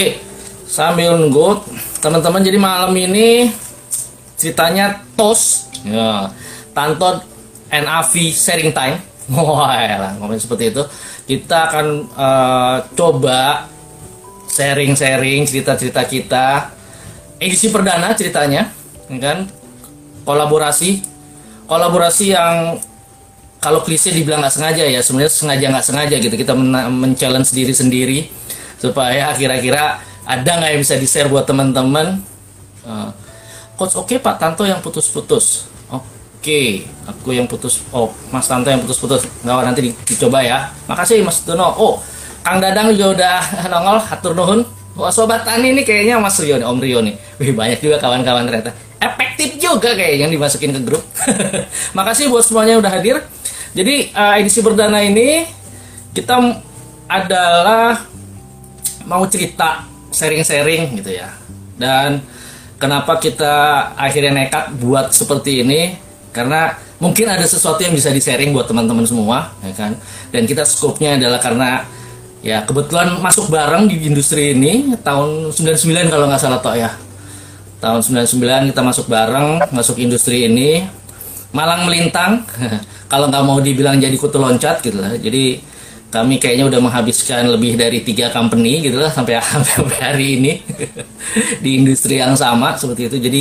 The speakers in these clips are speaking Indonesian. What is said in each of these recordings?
Oke, sambil nunggu teman-teman jadi malam ini ceritanya tos ya Tanton NAV sharing time. Wah ya ngomong seperti itu. Kita akan uh, coba sharing-sharing cerita-cerita kita. Edisi perdana ceritanya ya kan? Kolaborasi. Kolaborasi yang kalau klise dibilang nggak sengaja ya sebenarnya sengaja nggak sengaja gitu. Kita men-challenge diri sendiri supaya kira-kira ada nggak yang bisa di share buat teman-teman uh, coach oke okay, Pak Tanto yang putus-putus oke okay, aku yang putus oh Mas Tanto yang putus-putus nggak nanti dicoba ya makasih Mas Dono oh Kang Dadang juga udah nongol hatur nuhun Wah sobat tani ini kayaknya Mas Rio nih, Om Rio nih. Wih banyak juga kawan-kawan ternyata. Efektif juga kayaknya dimasukin ke grup. Makasih buat semuanya udah hadir. Jadi uh, edisi perdana ini kita adalah mau cerita sharing-sharing gitu ya. Dan kenapa kita akhirnya nekat buat seperti ini? Karena mungkin ada sesuatu yang bisa di-sharing buat teman-teman semua, ya kan? Dan kita skopnya adalah karena ya kebetulan masuk bareng di industri ini tahun 99 kalau nggak salah toh ya. Tahun 99 kita masuk bareng masuk industri ini. Malang melintang kalau nggak mau dibilang jadi kutu loncat gitu lah jadi kami kayaknya udah menghabiskan lebih dari tiga company gitu lah sampai sampai hari ini. Di industri yang sama seperti itu. Jadi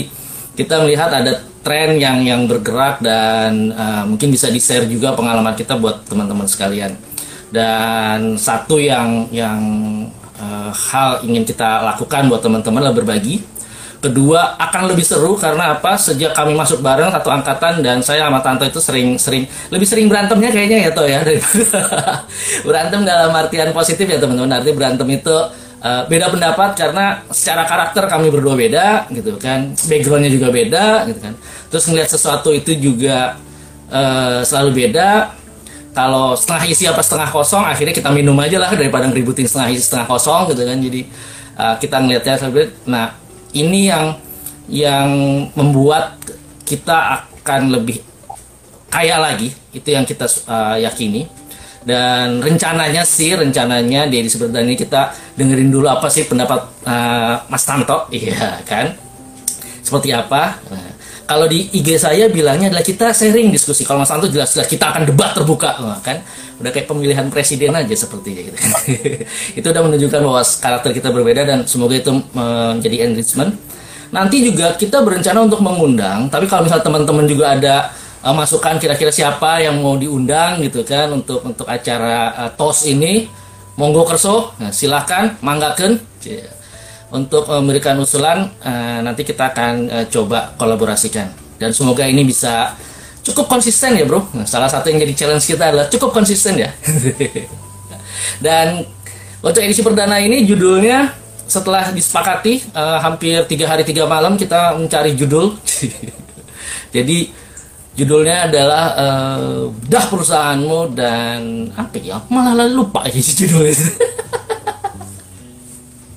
kita melihat ada tren yang yang bergerak dan uh, mungkin bisa di share juga pengalaman kita buat teman-teman sekalian. Dan satu yang yang uh, hal ingin kita lakukan buat teman-teman adalah berbagi Kedua akan lebih seru karena apa? Sejak kami masuk bareng satu angkatan dan saya sama Tanto itu sering-sering lebih sering berantemnya kayaknya ya toh ya berantem dalam artian positif ya teman-teman. Arti berantem itu uh, beda pendapat karena secara karakter kami berdua beda gitu kan, backgroundnya juga beda gitu kan. Terus ngeliat sesuatu itu juga uh, selalu beda. Kalau setengah isi apa setengah kosong, akhirnya kita minum aja lah daripada ngeributin setengah isi setengah kosong gitu kan. Jadi uh, kita ngelihatnya nah ini yang yang membuat kita akan lebih kaya lagi. Itu yang kita uh, yakini. Dan rencananya sih rencananya di edisi ini kita dengerin dulu apa sih pendapat uh, Mas Tanto. Iya kan? Seperti apa? Nah, kalau di IG saya bilangnya adalah kita sharing diskusi. Kalau Mas Tanto jelas-jelas kita akan debat terbuka nah, kan udah kayak pemilihan presiden aja seperti gitu itu udah menunjukkan bahwa karakter kita berbeda dan semoga itu menjadi enrichment. Nanti juga kita berencana untuk mengundang tapi kalau misal teman-teman juga ada uh, masukan kira-kira siapa yang mau diundang gitu kan untuk untuk acara uh, tos ini monggo kerso. Nah, silahkan manggaken. Untuk memberikan usulan uh, nanti kita akan uh, coba kolaborasikan. Dan semoga ini bisa cukup konsisten ya bro. Nah, salah satu yang jadi challenge kita adalah cukup konsisten ya. Dan untuk edisi perdana ini judulnya setelah disepakati uh, hampir tiga hari tiga malam kita mencari judul. Jadi judulnya adalah uh, dah perusahaanmu dan apa ya? Malah lupa ya judulnya.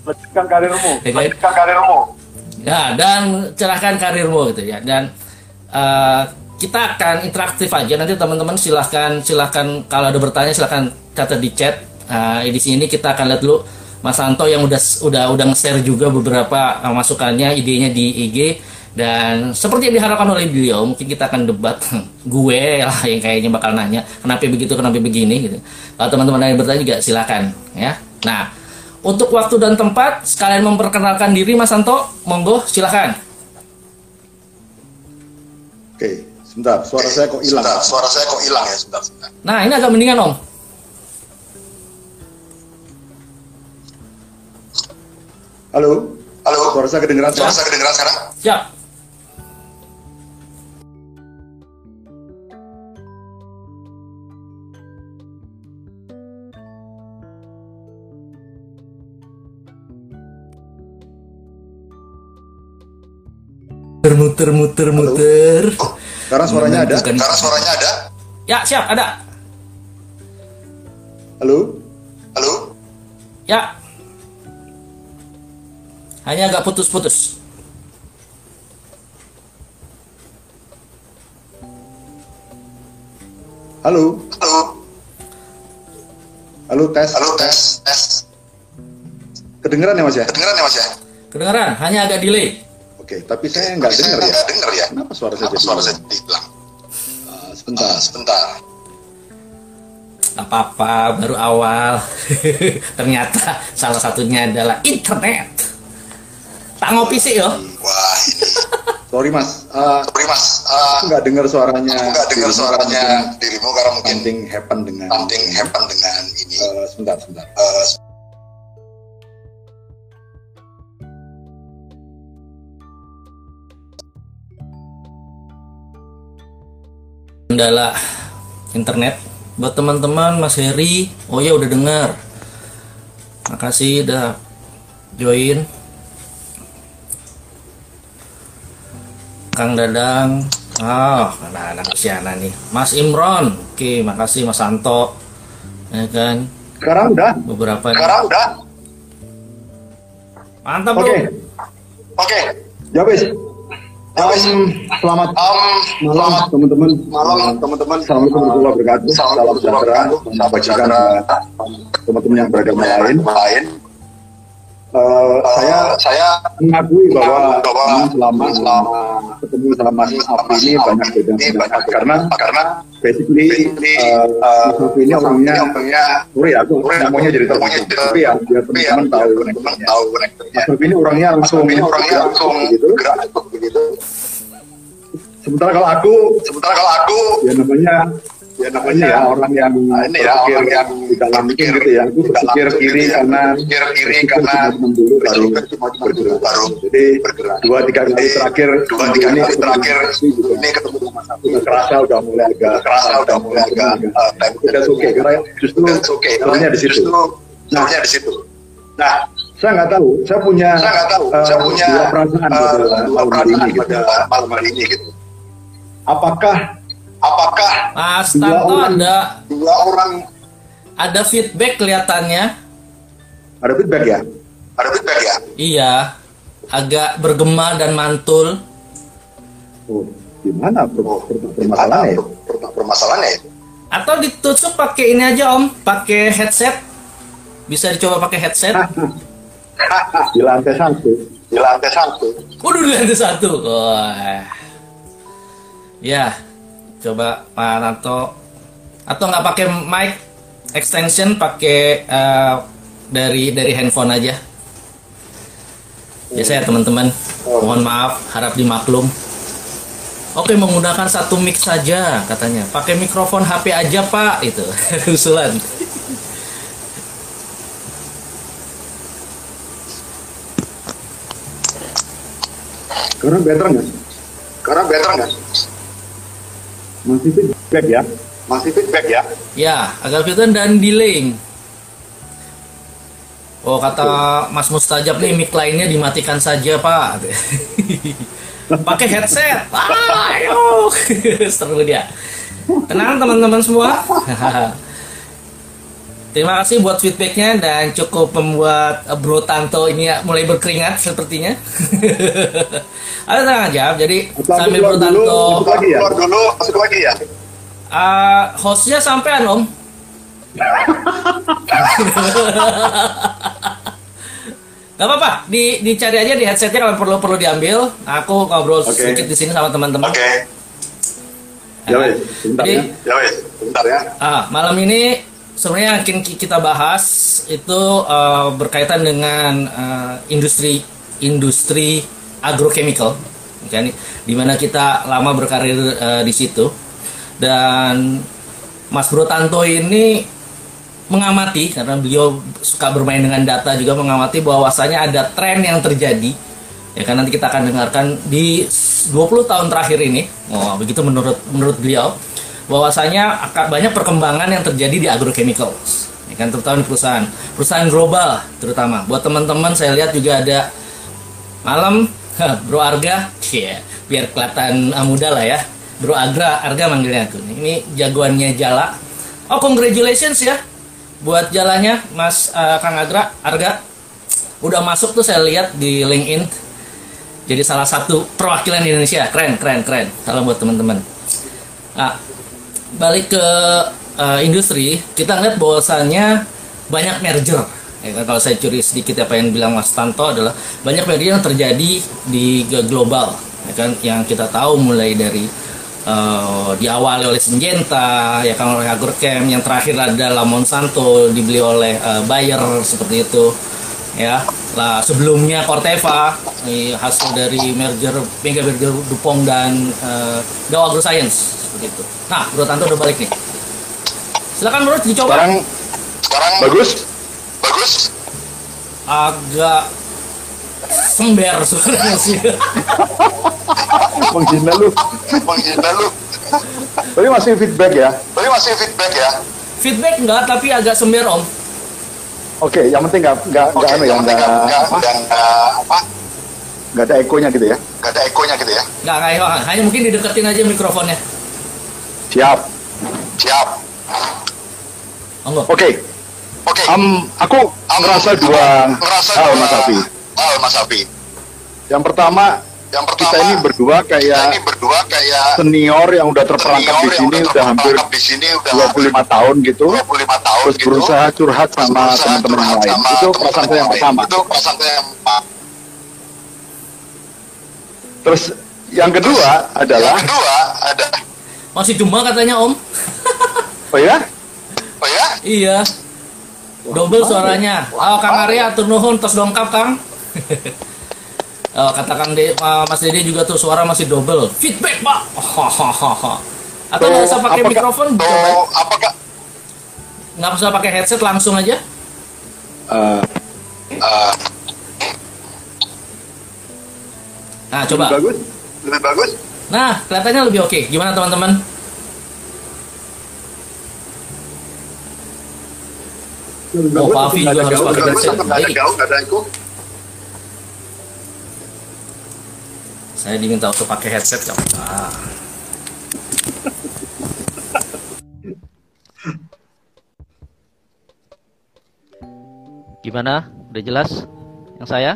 Lanjutkan karirmu. Lanjutkan karirmu. Ya dan cerahkan karirmu gitu ya. Dan uh, kita akan interaktif aja. Nanti teman-teman silahkan silahkan kalau ada bertanya silahkan catat di chat. Uh, di sini kita akan lihat dulu Mas Santo yang udah udah udah nge-share juga beberapa uh, masukannya idenya di IG dan seperti yang diharapkan oleh beliau mungkin kita akan debat. Gue lah yang kayaknya bakal nanya kenapa begitu kenapa begini gitu. Kalau teman-teman yang bertanya juga silakan ya. Nah untuk waktu dan tempat sekalian memperkenalkan diri Mas Santo monggo silakan oke Sebentar, suara saya kok hilang. Sebentar, suara saya kok hilang ya, sebentar, sebentar. Nah, ini agak mendingan, Om. Halo? Halo? Suara saya kedengeran sekarang? Suara saya kedengeran sekarang? Siap. muter muter muter muter sekarang suaranya ada? Sekarang suaranya ada? Ya, siap, ada. Halo? Halo? Ya. Hanya agak putus-putus. Halo? Halo? Halo, tes. Halo, tes. Tes. Kedengeran ya Mas ya? Kedengeran ya Mas ya? Kedengeran, hanya agak delay. Oke, tapi saya nggak dengar ya. dengar ya. Kenapa suara saya Kenapa jadi suara hilang? saya jadi hilang? Ah, sebentar. Ah, sebentar. Apa-apa, baru awal. Ternyata salah satunya adalah internet. Tak ngopi sih yo. Wah ini. Sorry Mas, Ah, Sorry Mas, nggak dengar suaranya. nggak dengar suaranya dirimu karena mungkin Something happen dengan. something happen dengan ini. Eh, sebentar, sebentar. Eh, Kendala internet. Buat teman-teman Mas Heri, oh ya udah dengar. Makasih udah join. Kang Dadang, oh, anak-anak Siana nih. Mas Imron, oke, makasih Mas Santo. Ya kan, Sekarang udah? beberapa sekarang udah? mantap Oke. bro. Oke. Ya wis. Um, selamat Um, malam teman-teman. malam teman-teman. Assalamualaikum warahmatullahi wabarakatuh. Salam sejahtera. Salam sejahtera. teman-teman yang beragama lain. lain. Eh, Saya saya mengakui bahwa bahwa selama selama ketemu sama Mas Afi ini banyak beda pendapat karena karena basically Mas Afi ini orangnya sorry aku Sorry, ngomongnya jadi jadi tapi ya biar tapi ya teman-teman tahu teman-teman. Mas ini orangnya langsung ini orangnya langsung gitu. gerak begitu. sementara kalau aku Sementara kalau aku ya namanya ya namanya ya orang yang Nah, ini ya, orang yang tidak langsung berpikir gitu ya aku tidak berpikir kiri ya. karena Berpikir kiri karena dulu baru bergerak baru jadi dua tiga kali terakhir dua tiga kali terakhir ini ketemu sama udah kerasa udah mulai agak Kerasa udah mulai agak udah oke karena justru salahnya di situ salahnya di situ. Nah, saya nggak tahu saya punya saya nggak tahu. eh, saya punya dua perasaan ini gitu pada malam hari ini gitu. apakah Apakah Mas Dua Tanto orang. ada dua orang ada feedback kelihatannya. ada feedback ya ada feedback ya? Iya, agak bergema dan mantul. oh gimana per- Oh, per- Gimana permasalahannya ya? per- per- permasalahannya ya? Atau ditutup pakai ini aja Om, pakai headset. Bisa dicoba pakai headset. di lantai satu Di lantai satu. Waduh, di lantai satu. Wah. Ya, coba Pak Nanto. Atau nggak pakai mic extension, pakai eh, dari dari handphone aja. Biasa ya teman-teman. Mohon maaf, harap dimaklum. Oke, menggunakan satu mic saja katanya. Pakai mikrofon HP aja Pak, itu usulan. karena better nggak Karena better nggak? Masih feedback ya Masih feedback ya? Ya, agak kelihatan dan delaying. Oh, kata Mas Mustajab nih mic lainnya dimatikan saja, Pak. Pakai headset. Ah, ayo. Seru dia. Tenang teman-teman semua. Terima kasih buat feedbacknya dan cukup membuat eh, Bro Tanto ini ya mulai berkeringat sepertinya. Ayo tenang aja. Jadi aku sambil Bro Tanto masuk lagi ya? Keluar dulu, masuk lagi ya? Uh, hostnya sampean om Gak apa-apa, di, dicari aja di headsetnya kalau perlu perlu diambil. Aku ngobrol Oke. sedikit di sini sama teman-teman. Oke. ya wes sebentar Jadi, ya Ya bentar ya. ah, malam ini sebenarnya yang akan ki- kita bahas itu eh, berkaitan dengan eh, industri industri agrochemical, kan? Di mana kita lama berkarir eh, di situ. Dan Mas Bro Tanto ini mengamati karena beliau suka bermain dengan data juga mengamati bahwasanya ada tren yang terjadi. Ya kan nanti kita akan dengarkan di 20 tahun terakhir ini. Oh begitu menurut menurut beliau bahwasanya akan banyak perkembangan yang terjadi di agrochemicals ya kan terutama di perusahaan perusahaan global terutama. Buat teman-teman saya lihat juga ada malam Bro Arga Cie, biar kelihatan muda lah ya. Bro Agra Arga manggilnya aku. Ini jagoannya Jala. Oh congratulations ya buat jalannya Mas eh, Kang Agra Arga. Udah masuk tuh saya lihat di LinkedIn. Jadi salah satu perwakilan Indonesia. Keren keren keren. Salam buat teman-teman. Nah balik ke eh, industri kita lihat bahwasannya banyak merger. Ya kan kalau saya curi sedikit apa yang bilang Mas Tanto adalah banyak media yang terjadi di global, ya kan yang kita tahu mulai dari uh, diawali oleh Syngenta, ya kan oleh Agrochem, yang terakhir adalah Monsanto dibeli oleh uh, Bayer seperti itu, ya. Lah sebelumnya Corteva hasil dari merger mega merger Dupont dan uh, Dow AgroScience seperti itu. Nah, Bro Tanto udah balik nih. Silakan Bro dicoba. Sekarang sekarang bagus. Bagus. Agak sember suaranya sih. Menghina lu. Menghina lu. Tapi masih feedback ya? Tapi masih feedback ya? Feedback enggak, tapi agak sember om. Oke, yang penting nggak nggak nggak anu ya nggak apa? Nggak ada ekonya gitu ya? Nggak ada ekonya gitu ya? Nggak nggak hanya mungkin dideketin aja mikrofonnya. Siap. Siap. Oke. Okay. Oke. Okay. Um, aku um, ngerasa dua hal Mas Afi. Hal Mas Afi. Yang pertama, yang pertama kita ini berdua kayak ini berdua kayak senior yang udah terperangkap di sini udah, udah hampir di sini udah 25 tahun gitu. 25 tahun terus gitu. berusaha curhat sama teman-teman yang lain. Itu perasaan saya yang pertama. Itu perasaan saya yang Terus yang kedua terus, adalah yang kedua ada masih cuma katanya Om. oh ya? Oh ya? Iya. Double suaranya. Oh, Kang Arya atur nuhun tos dongkap Kang. oh, katakan de, uh, Mas Dede juga tuh suara masih double. Feedback, Pak. Atau nggak usah pakai mikrofon coba. Apakah nggak usah pakai headset langsung aja? Uh, uh, nah, coba. Lebih bagus. Lebih bagus. Nah, kelihatannya lebih oke. Gimana teman-teman? Oh, Pak Afi juga harus pakai headset. Baik. Saya diminta untuk pakai headset ya. Ah. Gimana? Udah jelas yang saya?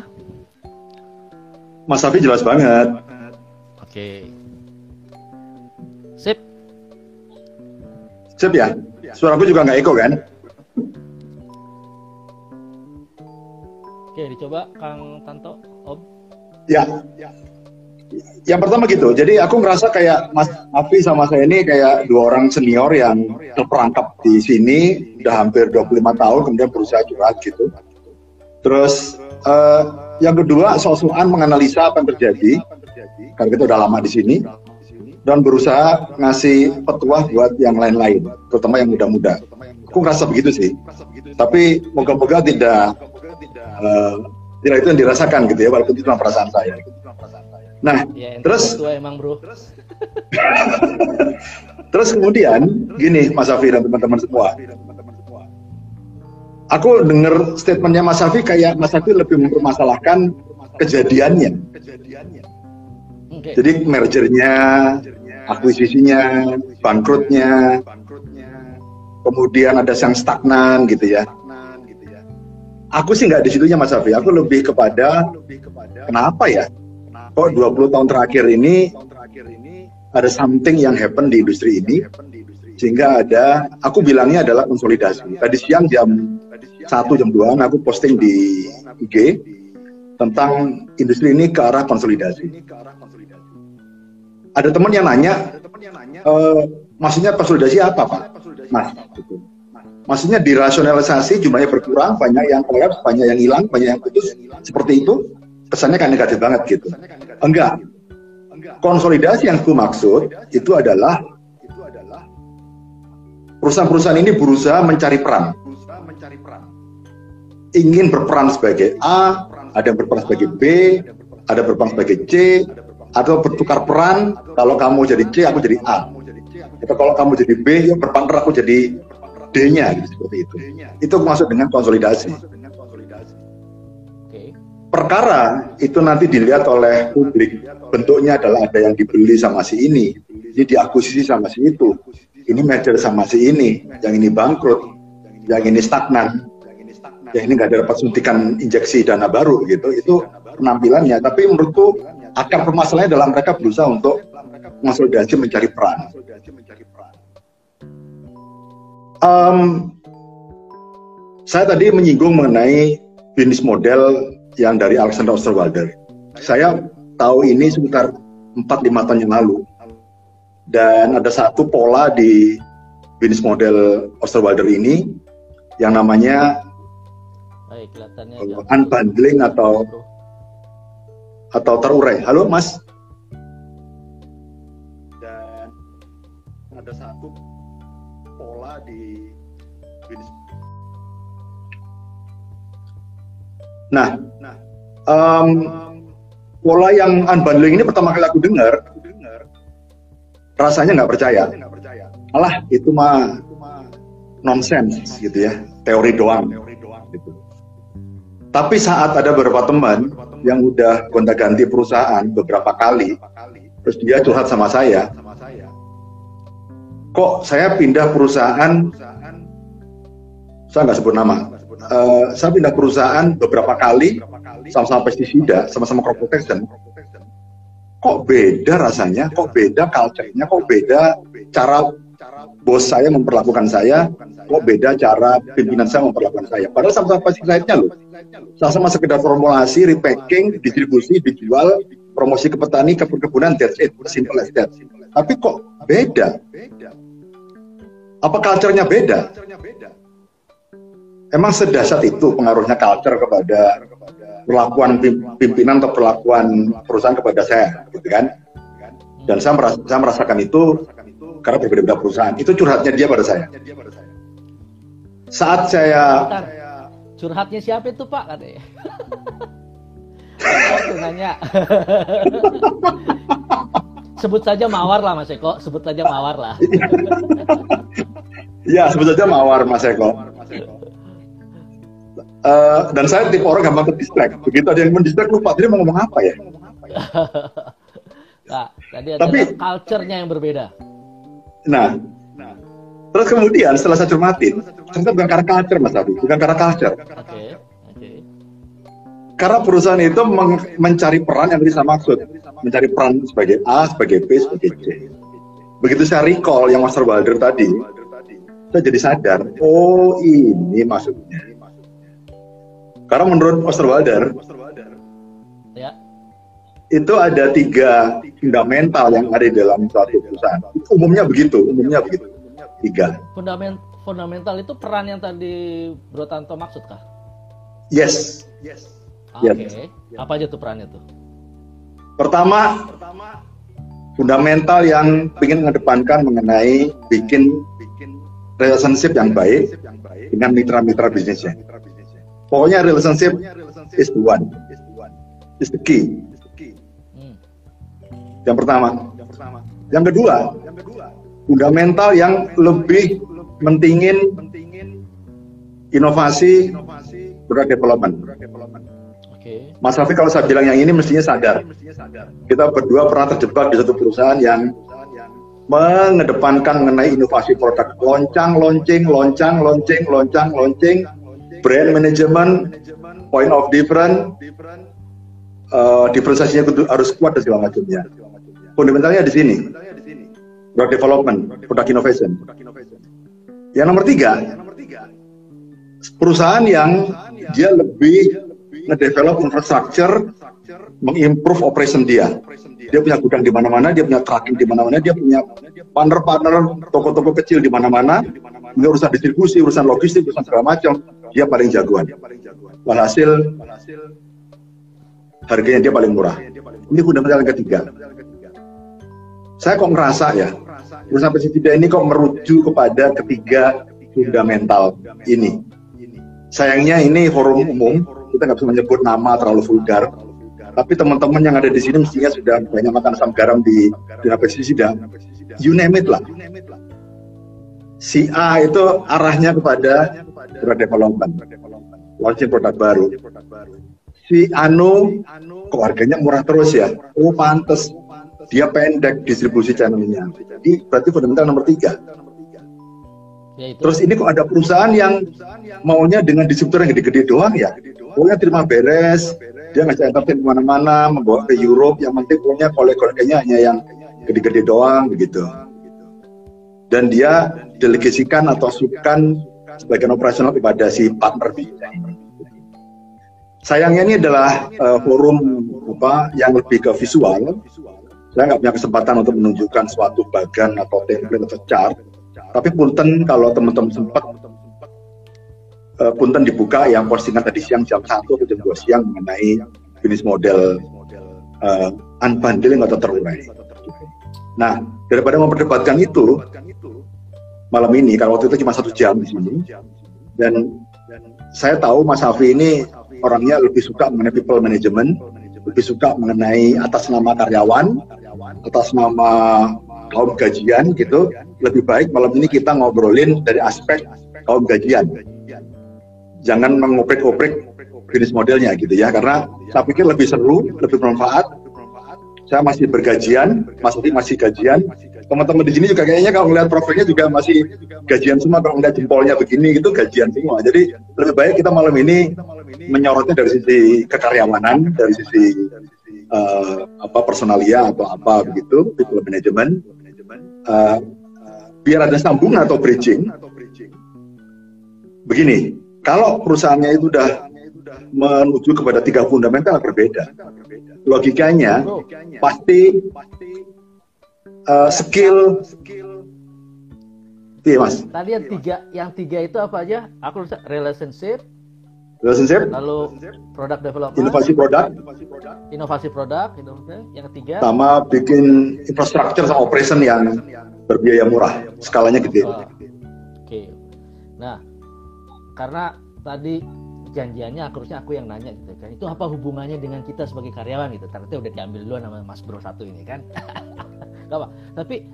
Mas Afi jelas banget. Oke. Sip. Sip ya? Suaraku juga nggak eko kan? Oke, dicoba Kang Tanto, Om. Ya. Yang pertama gitu, jadi aku ngerasa kayak Mas Afi sama saya ini kayak dua orang senior yang terperangkap di sini udah hampir 25 tahun kemudian berusaha curhat gitu. Terus uh, yang kedua soal-soal menganalisa apa yang terjadi karena kita udah lama di sini dan berusaha ngasih petuah buat yang lain-lain, terutama yang muda-muda. Aku ngerasa begitu sih. Tapi moga-moga tidak uh, tidak itu yang dirasakan gitu ya walaupun itu cuma perasaan saya nah ya, terus emang bro terus kemudian gini Mas Afi dan teman-teman semua aku dengar statementnya Mas Afi kayak Mas Afi lebih mempermasalahkan kejadiannya okay. jadi mergernya akuisisinya bangkrutnya kemudian ada yang stagnan gitu ya Aku sih nggak di situnya Mas Afi. Aku lebih kepada kenapa ya? Kok 20 tahun terakhir ini ada something yang happen di industri ini sehingga ada aku bilangnya adalah konsolidasi. Tadi siang jam satu jam 2 aku posting di IG tentang industri ini ke arah konsolidasi. Ada teman yang nanya, e, maksudnya konsolidasi apa Pak? Mas, gitu maksudnya dirasionalisasi jumlahnya berkurang, banyak yang kolaps, banyak yang hilang, banyak yang putus, seperti itu, kesannya kan negatif banget gitu. Enggak. Konsolidasi yang gue maksud itu adalah perusahaan-perusahaan ini berusaha mencari peran. Ingin berperan sebagai A, ada yang berperan sebagai B, ada berperan sebagai C, atau bertukar peran, kalau kamu jadi C, aku jadi A. Atau kalau kamu jadi B, ya berpartner aku jadi D-nya gitu, seperti itu. Itu masuk dengan konsolidasi. Perkara itu nanti dilihat oleh publik. Bentuknya adalah ada yang dibeli sama si ini, ini diakuisisi sama si itu, ini merger sama si ini, yang ini bangkrut, yang ini stagnan, yang ini nggak dapat suntikan injeksi dana baru gitu. Itu penampilannya. Tapi menurutku akar permasalahannya dalam mereka berusaha untuk konsolidasi mencari peran um, saya tadi menyinggung mengenai bisnis model yang dari Alexander Osterwalder. Saya tahu ini sekitar 4-5 tahun yang lalu. Dan ada satu pola di bisnis model Osterwalder ini yang namanya Baik, kelihatannya unbundling atau atau terurai. Halo, Mas. Dan ada satu pola di bisnis. Nah, um, pola yang unbundling ini pertama kali aku dengar, rasanya nggak percaya. Alah, itu mah nonsens gitu ya, teori doang. Tapi saat ada beberapa teman yang udah gonta-ganti perusahaan beberapa kali, terus dia curhat sama saya, kok saya pindah perusahaan, saya nggak sebut nama, uh, saya pindah perusahaan beberapa kali, sama-sama pestisida, sama-sama crop protection, kok beda rasanya, kok beda culture-nya, kok beda cara bos saya memperlakukan saya, kok beda cara pimpinan saya memperlakukan saya. Padahal sama-sama pestiside-nya loh. Sama-sama sekedar formulasi, repacking, distribusi, dijual, promosi ke petani, ke perkebunan, that's it, simple as that. Tapi kok beda? Apa culture-nya beda? Emang sedasat itu pengaruhnya culture kepada perlakuan pimpinan atau perlakuan perusahaan kepada saya, gitu kan? Dan saya, meras saya merasakan itu karena berbeda-beda perusahaan. Itu curhatnya dia pada saya. Saat saya Bentar. curhatnya siapa itu Pak katanya? Aku nanya. sebut saja Mawar lah Mas Eko, sebut saja Mawar lah. Iya, sebut saja Mawar Mas Eko. Uh, dan saya tipe orang gampang terdistract. Begitu ada yang mendistract lupa dia mau ngomong apa ya. nah, tadi ada Tapi, culture-nya yang berbeda. Nah, terus kemudian setelah saya cermatin, ternyata bukan karena culture Mas Abi, bukan karena culture. Oke. Okay. Okay. Karena perusahaan itu mencari peran yang bisa maksud, mencari peran sebagai A, sebagai B, sebagai C. Begitu saya recall yang Master Wilder tadi, saya jadi sadar, oh ini maksudnya. Karena menurut Osterwalder, ya. itu ada tiga fundamental yang ada di dalam suatu perusahaan. Umumnya begitu, umumnya begitu. Tiga. Fundament, fundamental itu peran yang tadi Bro Tanto maksud kah? Yes. Yes. Oke. Okay. Yes. Apa aja tuh perannya tuh? Pertama, fundamental yang ingin mengedepankan mengenai bikin relationship yang baik dengan mitra-mitra bisnisnya. Pokoknya relationship is the one, is the key. Hmm. Yang pertama. Yang kedua, fundamental yang lebih mentingin inovasi product development. Mas Rafi kalau saya bilang yang ini mestinya sadar. Kita berdua pernah terjebak di satu perusahaan yang mengedepankan mengenai inovasi produk loncang, lonceng, loncang, lonceng, loncang, lonceng, brand management, point of different, uh, diferensiasinya harus kuat dan segala macamnya. Fundamentalnya di sini, product development, product innovation. Yang nomor tiga, perusahaan yang dia lebih ngedevelop infrastructure, mengimprove operation dia. Dia punya gudang di mana-mana, dia punya tracking di mana-mana, dia punya partner-partner toko-toko kecil di mana-mana, urusan distribusi, urusan logistik, urusan segala macam dia paling jagoan. Walhasil harganya dia paling murah. Ini fundamental yang ketiga. Saya kok ngerasa ya, perusahaan pestisida ini kok merujuk kepada ketiga fundamental ini. Sayangnya ini forum umum, kita nggak bisa menyebut nama terlalu vulgar. Tapi teman-teman yang ada di sini mestinya sudah banyak makan asam garam di dunia pestisida. You name it lah. Si A itu arahnya kepada product development, launching produk baru. Si Anu, kok harganya murah terus ya? Oh pantes, dia pendek distribusi channelnya. Jadi berarti fundamental nomor tiga. Terus ini kok ada perusahaan yang maunya dengan distributor yang gede-gede doang ya? Pokoknya terima beres, dia ngajak entertain ke mana-mana, membawa ke Europe, yang penting pokoknya kolek-koleknya hanya yang gede-gede doang begitu. Dan dia delegasikan atau sukan sebagian operasional kepada si partner bisnisnya. Sayangnya ini adalah uh, forum apa yang lebih ke visual. Saya nggak punya kesempatan untuk menunjukkan suatu bagan atau template atau chart. Tapi punten kalau teman-teman sempat uh, punten dibuka yang postingan tadi siang jam satu atau jam dua siang mengenai bisnis model uh, unbundling atau terurai. Nah, daripada memperdebatkan itu, malam ini, kalau waktu itu cuma satu jam di sini, dan saya tahu Mas Hafi ini orangnya lebih suka mengenai people management, lebih suka mengenai atas nama karyawan, atas nama kaum gajian gitu. Lebih baik malam ini kita ngobrolin dari aspek kaum gajian. Jangan mengoprik-oprik bisnis modelnya gitu ya, karena saya pikir lebih seru, lebih bermanfaat, saya masih bergajian, Mas Adi masih gajian. Teman-teman di sini juga kayaknya kalau melihat profilnya juga masih gajian semua. Kalau melihat jempolnya begini itu gajian semua. Jadi lebih baik kita malam ini menyorotnya dari sisi kekaryawanan, dari sisi uh, apa personalia atau apa begitu, people management. Uh, biar ada sambungan atau bridging. Begini, kalau perusahaannya itu sudah menuju kepada tiga fundamental berbeda logikanya pasti uh, skill Iya mas. Tadi yang tiga, yang tiga itu apa aja? Aku relationship, relationship, lalu product development, inovasi produk, inovasi produk, yang ketiga, sama bikin infrastruktur sama operation yang berbiaya murah, skalanya gede. Oh, Oke. Okay. Nah, karena tadi janjiannya akhirnya aku yang nanya gitu kan. Itu apa hubungannya dengan kita sebagai karyawan gitu? Ternyata udah diambil dulu nama Mas Bro satu ini kan. Gak apa. Tapi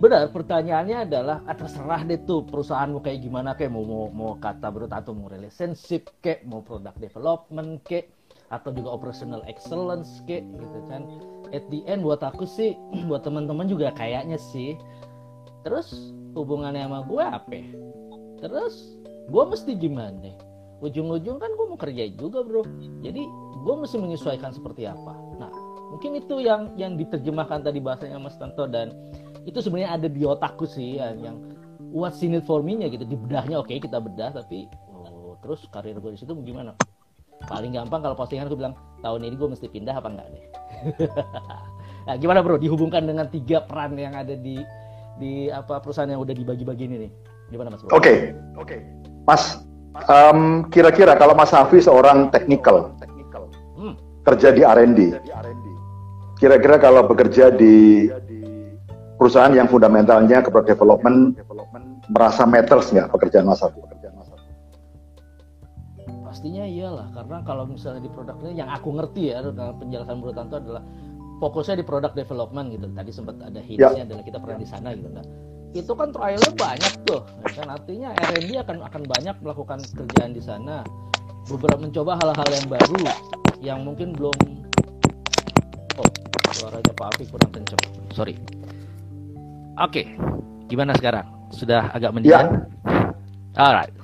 benar pertanyaannya adalah ah, terserah deh tuh perusahaanmu kayak gimana kayak mau mau mau kata bro atau mau relationship kayak mau product development kayak atau juga operational excellence kayak gitu kan. At the end buat aku sih buat teman-teman juga kayaknya sih terus hubungannya sama gue apa terus gue mesti gimana ujung-ujung kan gue mau kerja juga bro. Jadi gue mesti menyesuaikan seperti apa. Nah mungkin itu yang yang diterjemahkan tadi bahasanya Mas Tanto dan itu sebenarnya ada di otakku sih ya, yang what's in it for me nya gitu. Di bedahnya oke okay, kita bedah tapi oh, terus karir gue di situ gimana? Paling gampang kalau postingan aku bilang tahun ini gue mesti pindah apa enggak deh nah, gimana bro? Dihubungkan dengan tiga peran yang ada di di apa perusahaan yang udah dibagi-bagi ini nih. Gimana mas bro? Oke. Okay. oke. Okay. mas Um, kira-kira kalau Mas Hafi seorang teknikal, hmm. kerja di R&D, kira-kira kalau bekerja di perusahaan yang fundamentalnya ke development, merasa matters nggak pekerjaan Mas Hafi? Pastinya iyalah, karena kalau misalnya di produknya yang aku ngerti ya, penjelasan Bro Tanto adalah fokusnya di product development gitu. Tadi sempat ada hintsnya ya. adalah kita pernah di sana gitu. Nah, itu kan trialnya banyak tuh. Ya kan artinya R&D akan akan banyak melakukan kerjaan di sana. Beberapa mencoba hal-hal yang baru yang mungkin belum oh suaranya Pak Afi kurang kenceng. Sorry. Oke okay. gimana sekarang? Sudah agak mendingan? Ya. alright.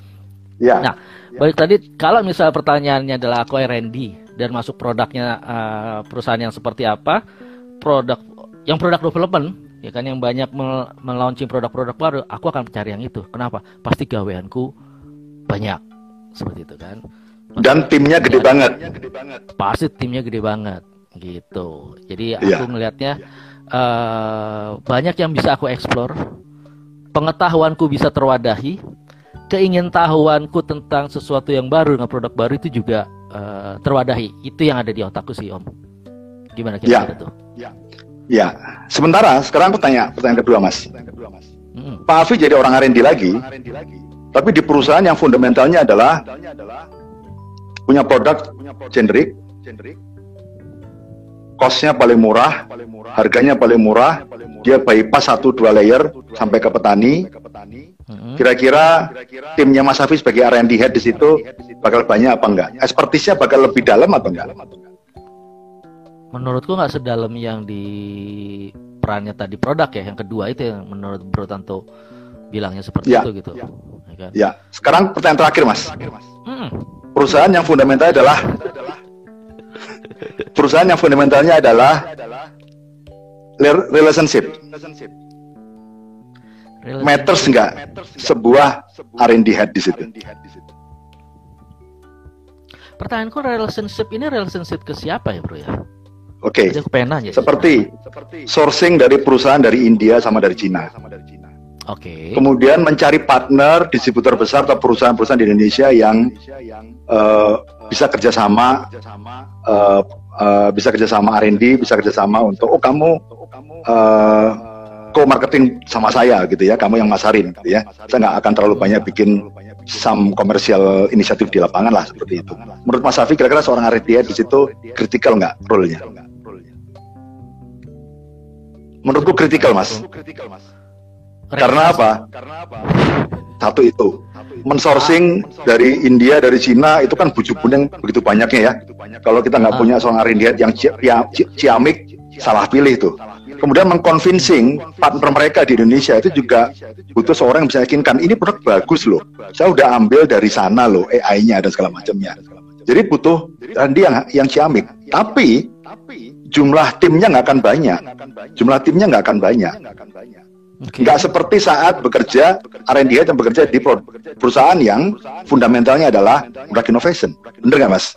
Ya. Nah baik tadi kalau misal pertanyaannya adalah aku R&D dan masuk produknya uh, perusahaan yang seperti apa produk yang produk development ya kan yang banyak melaunching produk-produk baru aku akan mencari yang itu. Kenapa? Pasti gaweanku banyak. Seperti itu kan. Dan timnya gede banget. pasti timnya gede banget gitu. Jadi aku yeah. ngelihatnya uh, banyak yang bisa aku explore. Pengetahuanku bisa terwadahi. Keingintahuanku tentang sesuatu yang baru dengan produk baru itu juga uh, terwadahi. Itu yang ada di otakku sih om. Gimana kira-kira yeah. tuh? Yeah. Ya, sementara sekarang aku tanya pertanyaan kedua mas. Hmm. Pak Afi jadi orang R&D lagi, tapi di perusahaan yang fundamentalnya adalah punya produk generik, costnya paling murah, harganya paling murah, dia bypass satu dua layer sampai ke petani. Hmm. Kira-kira timnya Mas Afi sebagai R&D head di situ bakal banyak apa enggak? Ekspertisnya bakal lebih dalam atau enggak? Menurutku nggak sedalam yang di perannya tadi produk ya yang kedua itu yang menurut Bro Tanto bilangnya seperti ya, itu gitu ya. Ya, kan? ya sekarang pertanyaan terakhir mas hmm. perusahaan yang fundamental adalah perusahaan yang fundamentalnya adalah relationship matters nggak sebuah R&D head di situ? Pertanyaanku relationship ini relationship ke siapa ya bro ya? Oke. Okay. Seperti sourcing dari perusahaan dari India sama dari Cina. Oke. Okay. Kemudian mencari partner distributor besar atau perusahaan-perusahaan di Indonesia yang uh, bisa kerjasama, uh, uh, bisa kerjasama R&D, bisa kerjasama untuk oh kamu uh, co-marketing sama saya gitu ya, kamu yang masarin gitu ya. Saya nggak akan terlalu banyak bikin some komersial inisiatif di lapangan lah seperti itu. Menurut Mas Safi kira-kira seorang R&D di situ kritikal nggak role-nya? Menurutku kritikal mas. Karena apa? Satu itu, mensourcing dari India, dari Cina itu kan bujuk kuning begitu banyaknya ya. Kalau kita nggak ah. punya seorang R&D yang ciamik, salah pilih itu. Kemudian mengconvincing partner mereka di Indonesia itu juga butuh seorang yang bisa yakinkan ini produk bagus loh. Saya udah ambil dari sana loh AI-nya dan segala macamnya. Jadi butuh R&D yang yang ciamik. Tapi jumlah timnya nggak akan banyak. Jumlah timnya nggak akan banyak. Okay. Nggak seperti saat bekerja R&D yang bekerja di perusahaan yang fundamentalnya adalah product innovation. Bener nggak mas?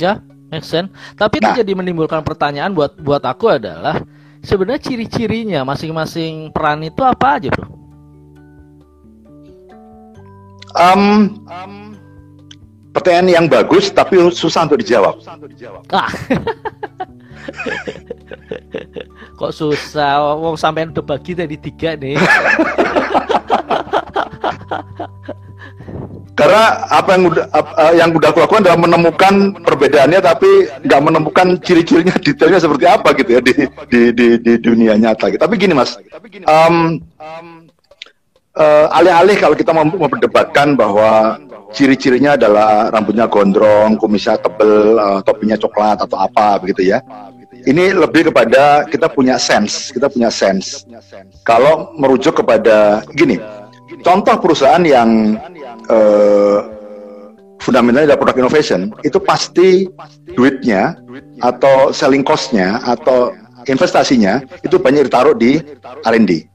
Ya, make sense. Tapi nah, itu jadi menimbulkan pertanyaan buat buat aku adalah sebenarnya ciri-cirinya masing-masing peran itu apa aja, bro? Um, um, pertanyaan yang bagus tapi susah untuk dijawab. Ah. Kok susah? Wong sampean udah bagi dari tiga nih. Karena apa yang udah uh, yang udah aku lakukan adalah menemukan perbedaannya tapi nggak menemukan ciri-cirinya detailnya seperti apa gitu ya di di di, di dunia nyata. Tapi gini mas, um, alih-alih kalau kita mau memperdebatkan bahwa ciri-cirinya adalah rambutnya gondrong, kumisnya tebel, uh, topinya coklat atau apa begitu ya. Ini lebih kepada kita punya sense, kita punya sense. Kalau merujuk kepada gini, contoh perusahaan yang uh, fundamentalnya adalah product innovation, itu pasti duitnya atau selling costnya atau investasinya itu banyak ditaruh di R&D,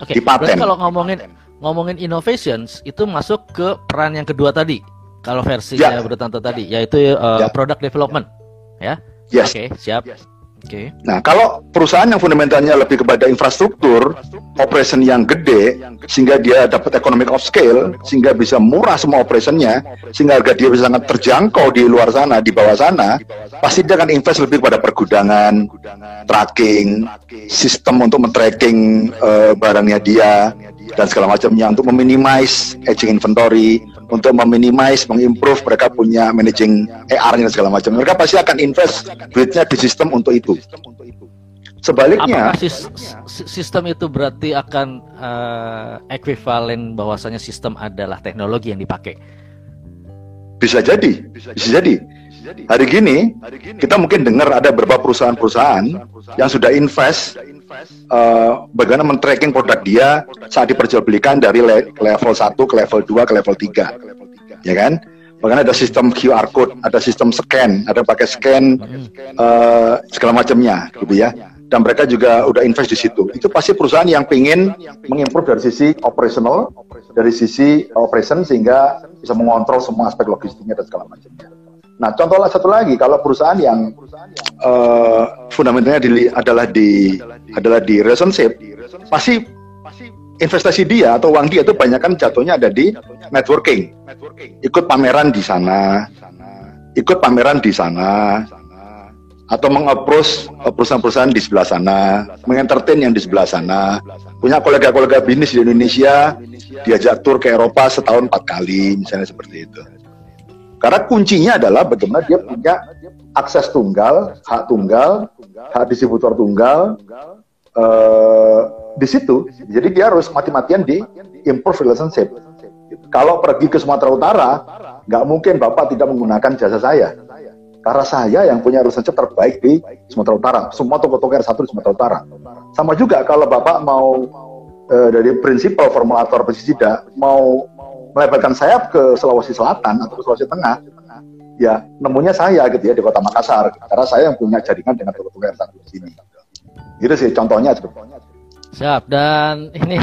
okay. di paten. kalau ngomongin ngomongin innovations itu masuk ke peran yang kedua tadi kalau versi ya. Tante tadi yaitu uh, ya. product development ya yes. oke okay, siap yes. Okay. Nah, kalau perusahaan yang fundamentalnya lebih kepada infrastruktur, operation yang gede, sehingga dia dapat economic of scale, sehingga bisa murah semua operationnya, sehingga harga dia bisa sangat terjangkau di luar sana, di bawah sana, pasti dia akan invest lebih pada pergudangan, tracking, sistem untuk men-tracking uh, barangnya dia, dan segala macamnya untuk meminimize aging inventory, untuk meminimize, mengimprove mereka punya managing AR-nya segala macam. Mereka pasti akan invest duitnya di sistem untuk itu. Sebaliknya, Apakah sistem itu berarti akan uh, ekuivalen bahwasanya sistem adalah teknologi yang dipakai? Bisa jadi, bisa jadi. Hari gini kita mungkin dengar ada beberapa perusahaan-perusahaan yang sudah invest uh, bagaimana men-tracking produk dia saat diperjualbelikan dari le level 1 ke level 2 ke level 3. Ya kan? Bahkan ada sistem QR code, ada sistem scan, ada pakai scan uh, segala macamnya gitu ya. Dan mereka juga udah invest di situ. Itu pasti perusahaan yang ingin mengimprove dari sisi operational, dari sisi operation sehingga bisa mengontrol semua aspek logistiknya dan segala macamnya. Nah, contoh satu lagi, kalau perusahaan yang uh, fundamentalnya di, adalah di adalah di relationship, pasti investasi dia atau uang dia itu banyak kan jatuhnya ada di networking, ikut pameran di sana, ikut pameran di sana, atau mengapproach perusahaan-perusahaan di sebelah sana, mengentertain yang di sebelah sana, punya kolega-kolega bisnis di Indonesia, diajak tur ke Eropa setahun empat kali, misalnya seperti itu. Karena kuncinya adalah bagaimana dia punya akses tunggal, hak tunggal, hak distributor tunggal uh, di situ. Jadi dia harus mati-matian di improve relationship. Kalau pergi ke Sumatera Utara, nggak mungkin Bapak tidak menggunakan jasa saya. Karena saya yang punya relationship terbaik di Sumatera Utara. Semua toko-toko R1 di Sumatera Utara. Sama juga kalau Bapak mau uh, dari prinsipal formulator pesisida mau melebarkan sayap ke Sulawesi Selatan atau ke Sulawesi Tengah, ya nemunya saya gitu ya di kota Makassar karena saya yang punya jaringan dengan toko-toko R1 di sini. Gitu sih contohnya sebetulnya. Siap dan ini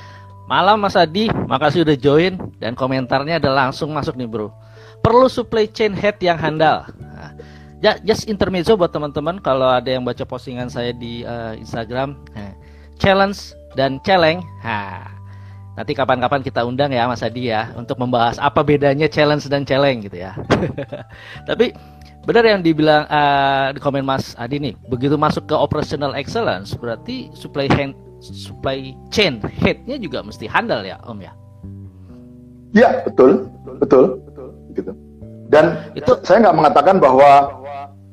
malam Mas Adi, makasih udah join dan komentarnya ada langsung masuk nih bro. Perlu supply chain head yang handal. Nah, just intermezzo buat teman-teman kalau ada yang baca postingan saya di uh, Instagram, nah, challenge dan celeng. Nah, nanti kapan-kapan kita undang ya Mas Adi ya untuk membahas apa bedanya challenge dan celeng gitu ya. Tapi benar yang dibilang uh, di komen Mas Adi nih, begitu masuk ke operational excellence berarti supply hand supply chain headnya juga mesti handal ya Om ya? Iya betul betul gitu. Dan itu saya nggak mengatakan bahwa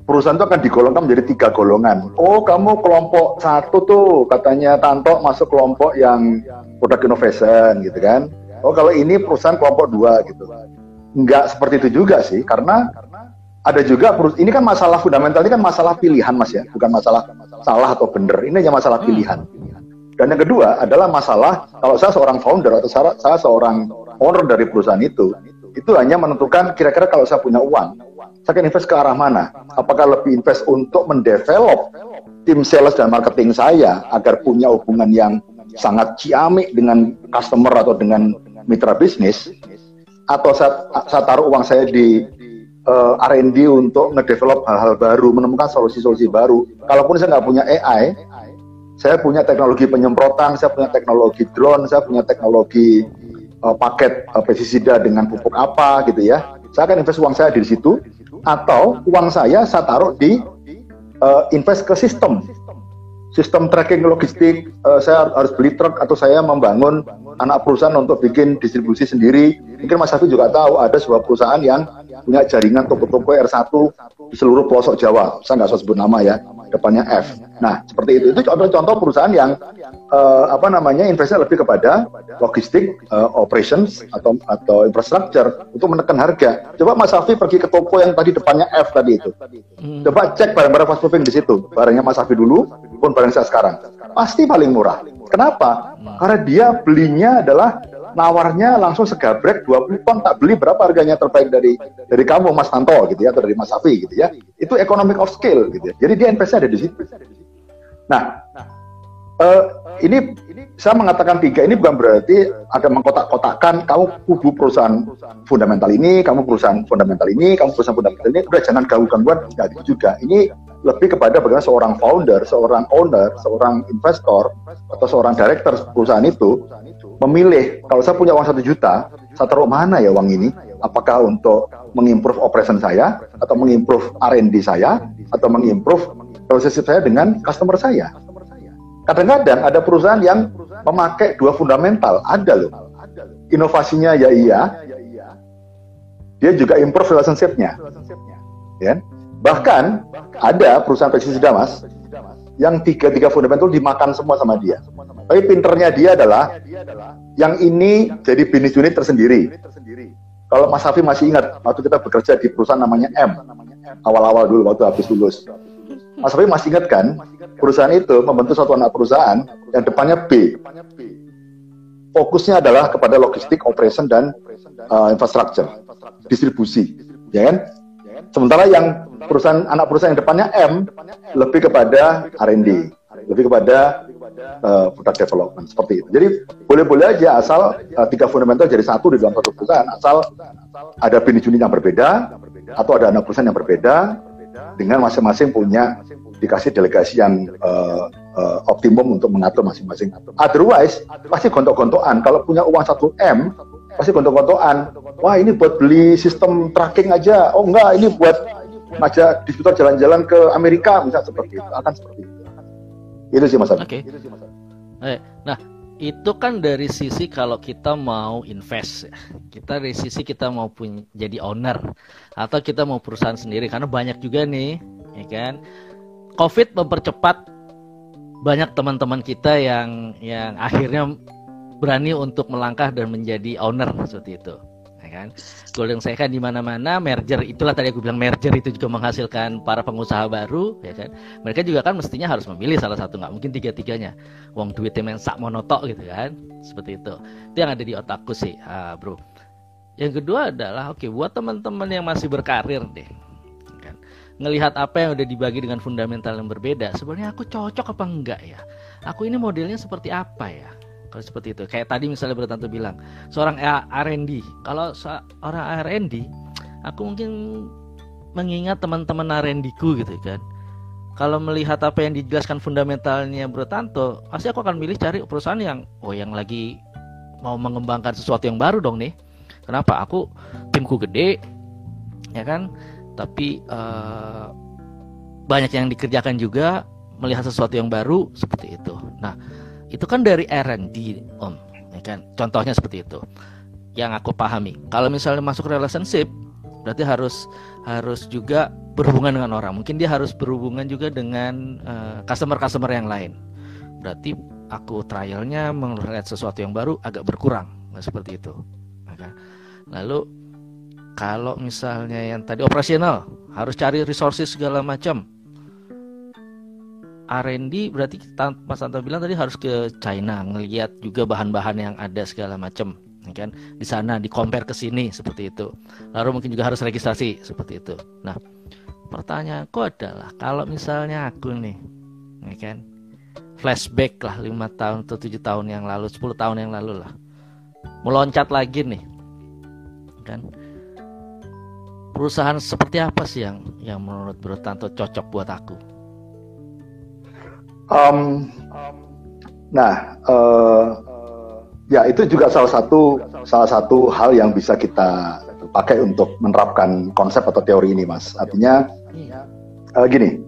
perusahaan itu akan digolongkan menjadi tiga golongan. Oh kamu kelompok satu tuh katanya Tanto masuk kelompok yang product innovation gitu kan oh kalau ini perusahaan kelompok dua gitu nggak seperti itu juga sih karena ada juga ini kan masalah fundamental ini kan masalah pilihan mas ya bukan masalah salah atau benar ini hanya masalah hmm. pilihan dan yang kedua adalah masalah kalau saya seorang founder atau saya, saya seorang owner dari perusahaan itu, itu hanya menentukan kira-kira kalau saya punya uang, saya akan invest ke arah mana? Apakah lebih invest untuk mendevelop tim sales dan marketing saya agar punya hubungan yang sangat ciamik dengan customer atau dengan mitra bisnis, atau saya, saya taruh uang saya di uh, eh, R&D untuk ngedevelop hal-hal baru, menemukan solusi-solusi baru. Kalaupun saya nggak punya AI, saya punya teknologi penyemprotan, saya punya teknologi drone, saya punya teknologi uh, paket uh, pestisida dengan pupuk apa gitu ya. Saya akan invest uang saya di situ atau uang saya saya taruh di uh, invest ke sistem. Sistem tracking logistik, uh, saya harus beli truk atau saya membangun anak perusahaan untuk bikin distribusi sendiri. Mungkin Mas Hafiz juga tahu ada sebuah perusahaan yang punya jaringan toko-toko R1 di seluruh pelosok Jawa. Saya nggak usah sebut nama ya depannya F. Nah, seperti itu. Itu contoh-contoh perusahaan yang uh, apa namanya investasi lebih kepada logistik, uh, operations atau atau infrastructure untuk menekan harga. Coba Mas Safi pergi ke toko yang tadi depannya F tadi itu. Hmm. Coba cek barang-barang fast moving di situ. Barangnya Mas Safi dulu pun barang saya sekarang. Pasti paling murah. Kenapa? Karena dia belinya adalah nawarnya langsung segabrek 20 ton tak beli berapa harganya terbaik dari dari kamu Mas Tanto gitu ya atau dari Mas Safi gitu ya. Itu economic of scale gitu ya. Jadi dia investasi ada di situ. Nah uh, ini saya mengatakan tiga ini bukan berarti ada mengkotak-kotakkan kamu kubu perusahaan fundamental ini kamu perusahaan fundamental ini kamu perusahaan fundamental ini udah jangan ganggu-gangguan nggak gitu juga. Ini lebih kepada bagaimana seorang founder, seorang owner, seorang investor atau seorang director perusahaan itu memilih kalau saya punya uang satu juta, saya taruh mana ya uang ini? Apakah untuk mengimprove operation saya atau mengimprove R&D saya atau mengimprove relationship saya dengan customer saya? Kadang-kadang ada perusahaan yang memakai dua fundamental, ada loh. Inovasinya ya iya, dia juga improve relationship-nya. Ya. Bahkan ada perusahaan pestisida mas yang tiga-tiga fundamental dimakan semua sama dia. Tapi pinternya dia adalah yang ini jadi bisnis unit tersendiri. Kalau Mas Hafi masih ingat waktu kita bekerja di perusahaan namanya M awal-awal dulu waktu habis lulus. Mas Hafi masih ingat kan perusahaan itu membentuk suatu anak perusahaan yang depannya B. Fokusnya adalah kepada logistik, operation dan uh, infrastructure, distribusi, ya kan? Sementara yang perusahaan anak perusahaan yang depannya M lebih kepada R&D, lebih kepada uh, product development seperti itu. Jadi boleh-boleh aja asal uh, tiga fundamental jadi satu di dalam satu perusahaan, asal ada bisnis unit yang berbeda atau ada anak perusahaan yang berbeda dengan masing-masing punya dikasih delegasi yang uh, uh, optimum untuk mengatur masing-masing. Otherwise pasti gontok-gontokan. Kalau punya uang satu M pasti gontok-gontokan. Wah ini buat beli sistem tracking aja. Oh enggak, ini buat ngajak distributor jalan-jalan ke Amerika misalnya seperti itu. Akan seperti itu. Itu sih Mas Oke. Okay. Eh, nah, itu kan dari sisi kalau kita mau invest ya. Kita dari sisi kita mau punya jadi owner atau kita mau perusahaan sendiri karena banyak juga nih, ya kan. Covid mempercepat banyak teman-teman kita yang yang akhirnya berani untuk melangkah dan menjadi owner seperti itu kan? Golden kan di mana-mana merger itulah tadi aku bilang merger itu juga menghasilkan para pengusaha baru ya kan? Mereka juga kan mestinya harus memilih salah satu nggak mungkin tiga-tiganya. Uang duitnya main sak monotok gitu kan? Seperti itu. Itu yang ada di otakku sih. Ah, bro. Yang kedua adalah oke okay, buat teman-teman yang masih berkarir deh kan? Ngelihat apa yang udah dibagi dengan fundamental yang berbeda sebenarnya aku cocok apa enggak ya? Aku ini modelnya seperti apa ya kalau seperti itu kayak tadi misalnya Bertanto bilang seorang R&D kalau seorang R&D aku mungkin mengingat teman-teman R&D ku gitu kan kalau melihat apa yang dijelaskan fundamentalnya Bro Tanto, pasti aku akan milih cari perusahaan yang oh yang lagi mau mengembangkan sesuatu yang baru dong nih. Kenapa? Aku timku gede, ya kan? Tapi uh, banyak yang dikerjakan juga melihat sesuatu yang baru seperti itu. Nah, itu kan dari R&D, Om, ya kan? Contohnya seperti itu. Yang aku pahami. Kalau misalnya masuk relationship, berarti harus harus juga berhubungan dengan orang. Mungkin dia harus berhubungan juga dengan eh, customer-customer uh, yang lain. Berarti aku trialnya melihat sesuatu yang baru agak berkurang, nah, seperti itu. Lalu kalau misalnya yang tadi operasional harus cari resources segala macam. R&D berarti Mas Tanto bilang tadi harus ke China ngelihat juga bahan-bahan yang ada segala macam ya kan? Di sana di compare ke sini seperti itu. Lalu mungkin juga harus registrasi seperti itu. Nah pertanyaanku adalah kalau misalnya aku nih ya kan? Flashback lah lima tahun atau tujuh tahun yang lalu 10 tahun yang lalu lah. Meloncat lagi nih kan? Perusahaan seperti apa sih yang yang menurut Bro Tanto cocok buat aku um, nah uh, ya itu juga salah satu salah satu hal yang bisa kita pakai untuk menerapkan konsep atau teori ini mas artinya uh, gini,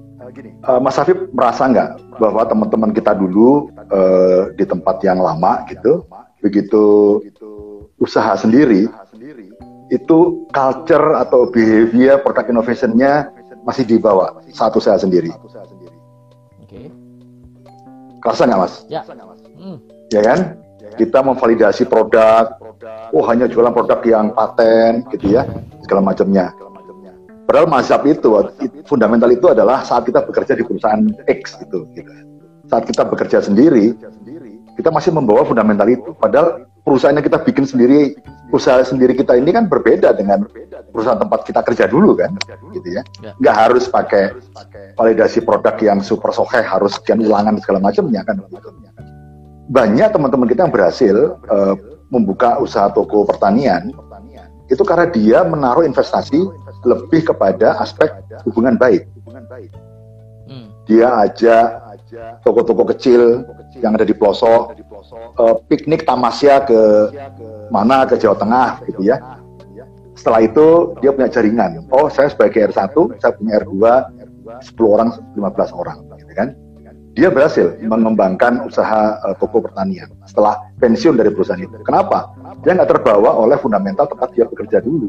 uh, Mas Hafib merasa nggak bahwa teman-teman kita dulu uh, di tempat yang lama gitu, begitu usaha sendiri, itu culture atau behavior product innovation-nya masih dibawa satu saya sendiri. Kerasa nggak mas? Ya. Hmm. Ya kan? Kita memvalidasi produk, oh hanya jualan produk yang paten gitu ya, segala macamnya Padahal mazhab itu, fundamental itu adalah saat kita bekerja di perusahaan X gitu. gitu. Saat kita bekerja sendiri, kita masih membawa fundamental itu. Padahal perusahaan yang kita bikin sendiri, usaha sendiri kita ini kan berbeda dengan perusahaan tempat kita kerja dulu kan, gitu ya. ya. Nggak harus pakai validasi produk yang super sohe, harus sekian ulangan segala macamnya kan. Banyak teman-teman kita yang berhasil uh, membuka usaha toko pertanian, itu karena dia menaruh investasi lebih kepada aspek hubungan baik. Hmm. Dia ajak toko-toko kecil yang ada di pelosok uh, piknik tamasya ke mana ke Jawa Tengah gitu ya. Setelah itu dia punya jaringan. Oh, saya sebagai R1, saya punya R2, 10 orang, 15 orang gitu kan. Dia berhasil mengembangkan usaha uh, toko pertanian setelah pensiun dari perusahaan itu. Kenapa? Dia nggak terbawa oleh fundamental tempat dia bekerja dulu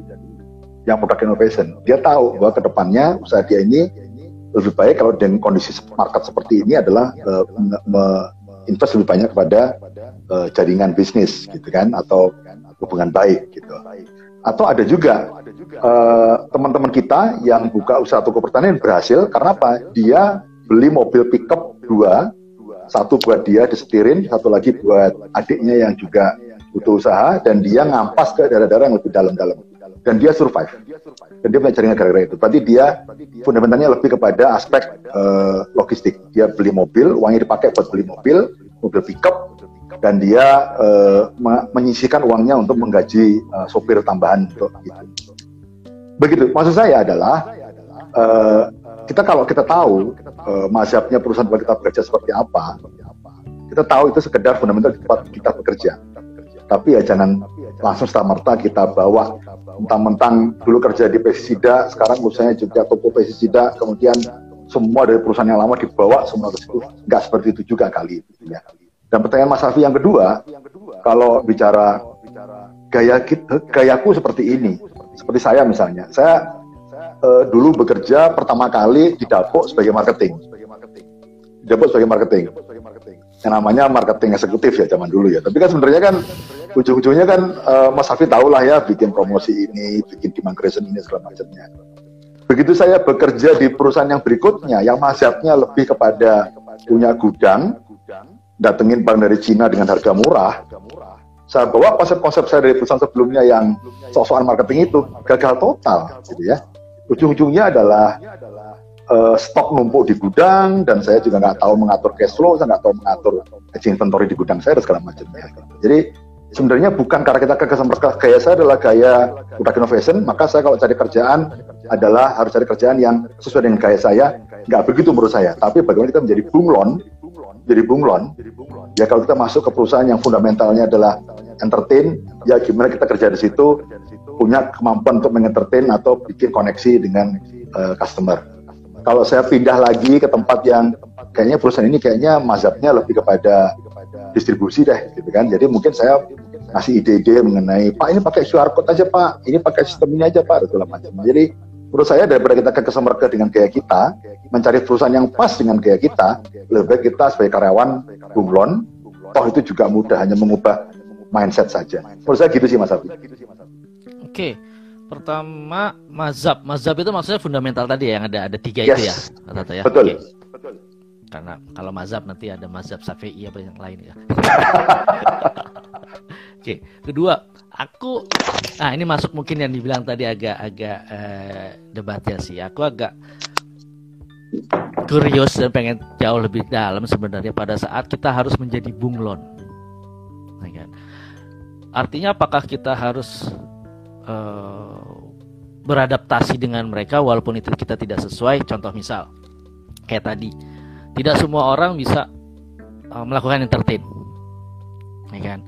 yang product innovation. Dia tahu bahwa ke depannya usaha dia ini lebih baik kalau dengan kondisi market seperti ini adalah uh, invest lebih banyak kepada uh, jaringan bisnis gitu kan atau hubungan baik gitu. Atau ada juga uh, teman-teman kita yang buka usaha toko pertanian berhasil karena apa? Dia beli mobil pickup dua, satu buat dia disetirin, satu lagi buat adiknya yang juga butuh usaha dan dia ngampas ke daerah-daerah yang lebih dalam-dalam dan dia survive. Dan dia jaringan gara-gara itu. Berarti dia fundamentalnya lebih kepada aspek uh, logistik. Dia beli mobil uangnya dipakai buat beli mobil mobil pickup dan dia uh, menyisikan uangnya untuk menggaji uh, sopir tambahan untuk itu. Begitu. Maksud saya adalah uh, kita kalau kita tahu uh, mazhabnya perusahaan tempat kita bekerja seperti apa kita tahu itu sekedar fundamental di tempat kita bekerja tapi ya jangan langsung merta kita bawa mentang-mentang dulu kerja di pesisida, sekarang usahanya juga toko pesisida, kemudian semua dari perusahaan yang lama dibawa semua ke situ. Nggak seperti itu juga kali. Ya. Dan pertanyaan Mas Safi yang kedua, kalau bicara gaya gayaku seperti ini, seperti saya misalnya, saya uh, dulu bekerja pertama kali di Dapok sebagai marketing. Dapok sebagai marketing. Yang namanya marketing eksekutif ya zaman dulu ya. Tapi kan sebenarnya kan ujung-ujungnya kan uh, Mas Hafi tahu lah ya bikin promosi ini, bikin demand creation ini segala macamnya. Begitu saya bekerja di perusahaan yang berikutnya, yang mazhabnya lebih kepada punya gudang, datengin barang dari Cina dengan harga murah, saya bawa konsep-konsep saya dari perusahaan sebelumnya yang sok-sokan marketing itu gagal total, gitu ya. Ujung-ujungnya adalah uh, stok numpuk di gudang dan saya juga nggak tahu mengatur cash flow, saya nggak tahu mengatur inventory di gudang saya dan segala macam. Jadi sebenarnya bukan karena kita ke customer gaya saya adalah gaya product innovation, maka saya kalau cari kerjaan adalah harus cari kerjaan yang sesuai dengan gaya saya. Nggak begitu menurut saya, tapi bagaimana kita menjadi bunglon, jadi bunglon. Ya kalau kita masuk ke perusahaan yang fundamentalnya adalah entertain, ya gimana kita kerja di situ punya kemampuan untuk mengentertain atau bikin koneksi dengan uh, customer kalau saya pindah lagi ke tempat yang kayaknya perusahaan ini kayaknya mazhabnya lebih kepada distribusi deh gitu kan. Jadi mungkin saya ngasih ide-ide mengenai Pak ini pakai QR code aja Pak. Ini pakai sistem ini aja Pak segala macam. Jadi menurut saya daripada kita ke customer ke dengan gaya kita mencari perusahaan yang pas dengan gaya kita lebih baik kita sebagai karyawan bunglon. Toh itu juga mudah hanya mengubah mindset saja. Menurut saya gitu sih Mas Abi Oke Pertama mazhab. Mazhab itu maksudnya fundamental tadi ya, yang ada ada tiga yes. itu ya, Tata ya. Betul. Okay. Betul. Karena kalau mazhab nanti ada mazhab Syafi'i apa yang lain ya. Oke, kedua, aku nah ini masuk mungkin yang dibilang tadi agak-agak eh, debatnya sih. Aku agak kurios dan pengen jauh lebih dalam sebenarnya pada saat kita harus menjadi bunglon. Nah, kan? Artinya apakah kita harus uh, beradaptasi dengan mereka walaupun itu kita tidak sesuai. Contoh misal kayak tadi, tidak semua orang bisa uh, melakukan entertain, ya kan?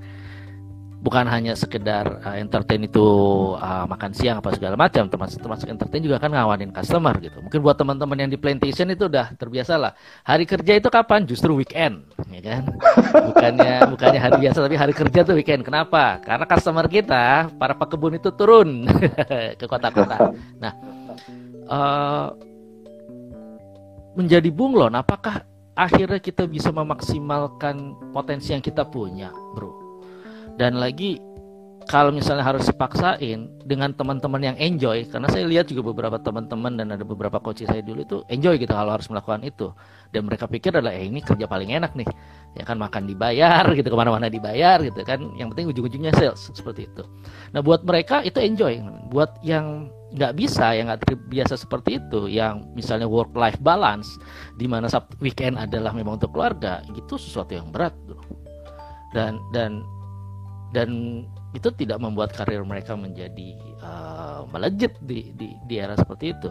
Bukan hanya sekedar uh, entertain itu uh, makan siang apa segala macam termasuk termasuk entertain juga kan ngawanin customer gitu. Mungkin buat teman-teman yang di plantation itu udah terbiasa lah. Hari kerja itu kapan? Justru weekend ya kan? Bukannya bukannya hari biasa tapi hari kerja tuh weekend. Kenapa? Karena customer kita para pekebun itu turun ke kota-kota. Nah uh, menjadi bunglon apakah akhirnya kita bisa memaksimalkan potensi yang kita punya bro dan lagi kalau misalnya harus dipaksain dengan teman-teman yang enjoy karena saya lihat juga beberapa teman-teman dan ada beberapa coach saya dulu itu enjoy gitu kalau harus melakukan itu. Dan mereka pikir adalah eh ini kerja paling enak nih. Ya kan makan dibayar gitu ke mana-mana dibayar gitu kan. Yang penting ujung-ujungnya sales seperti itu. Nah buat mereka itu enjoy. Buat yang nggak bisa yang nggak terbiasa seperti itu yang misalnya work life balance di mana weekend adalah memang untuk keluarga itu sesuatu yang berat tuh dan dan dan itu tidak membuat karir mereka menjadi uh, melejit di, di di era seperti itu.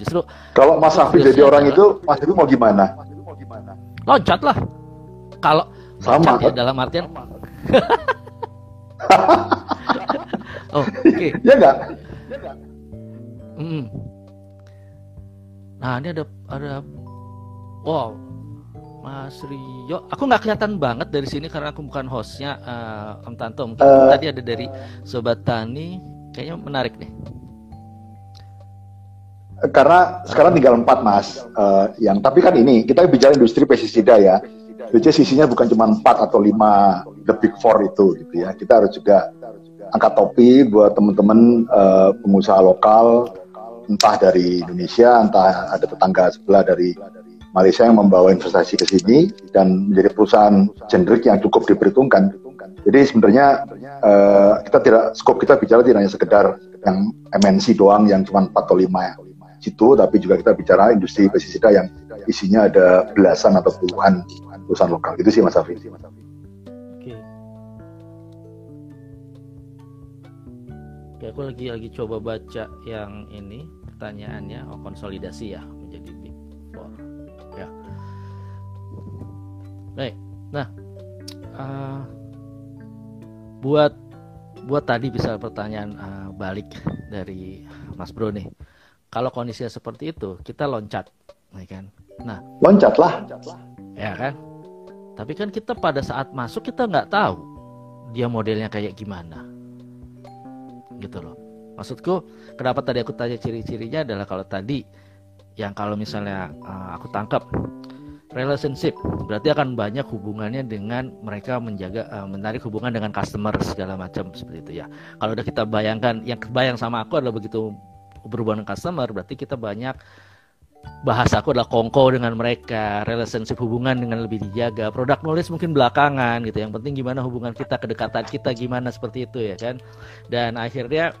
Justru kalau Mas Safi jadi orang itu, Mas Safi mau gimana? Loncat lah. Kalau sama ya dalam artian. oh, oke. Okay. Ya enggak? Hmm. Nah, ini ada ada wow, Mas Rio, aku nggak kelihatan banget dari sini karena aku bukan hostnya uh, Om Tanto. Mungkin uh, tadi ada dari Sobat Tani, kayaknya menarik nih. Karena sekarang tinggal empat mas, uh, yang tapi kan ini kita bicara industri pestisida ya, jadi sisinya bukan cuma empat atau lima the big four itu gitu ya. Kita harus juga angkat topi buat teman-teman uh, pengusaha lokal, entah dari Indonesia, entah ada tetangga sebelah dari Malaysia yang membawa investasi ke sini dan menjadi perusahaan generik yang cukup diperhitungkan. Jadi sebenarnya uh, kita tidak skop kita bicara tidak hanya sekedar yang MNC doang yang cuma 4 atau 5 situ, tapi juga kita bicara industri pestisida yang isinya ada belasan atau puluhan perusahaan lokal. Itu sih Mas Afi. Oke. Oke, aku lagi lagi coba baca yang ini pertanyaannya oh konsolidasi ya baik. Nah uh, buat buat tadi bisa pertanyaan uh, balik dari Mas Bro nih. Kalau kondisinya seperti itu kita loncat ya kan? Nah. Loncatlah. Ya kan? Tapi kan kita pada saat masuk kita nggak tahu dia modelnya kayak gimana. Gitu loh. Maksudku kenapa tadi aku tanya ciri-cirinya adalah kalau tadi yang kalau misalnya uh, aku tangkap relationship. Berarti akan banyak hubungannya dengan mereka menjaga uh, menarik hubungan dengan customer segala macam seperti itu ya. Kalau udah kita bayangkan yang kebayang sama aku adalah begitu berhubungan dengan customer berarti kita banyak bahasa aku adalah kongko dengan mereka relationship hubungan dengan lebih dijaga produk knowledge mungkin belakangan gitu. Yang penting gimana hubungan kita kedekatan kita gimana seperti itu ya kan? Dan akhirnya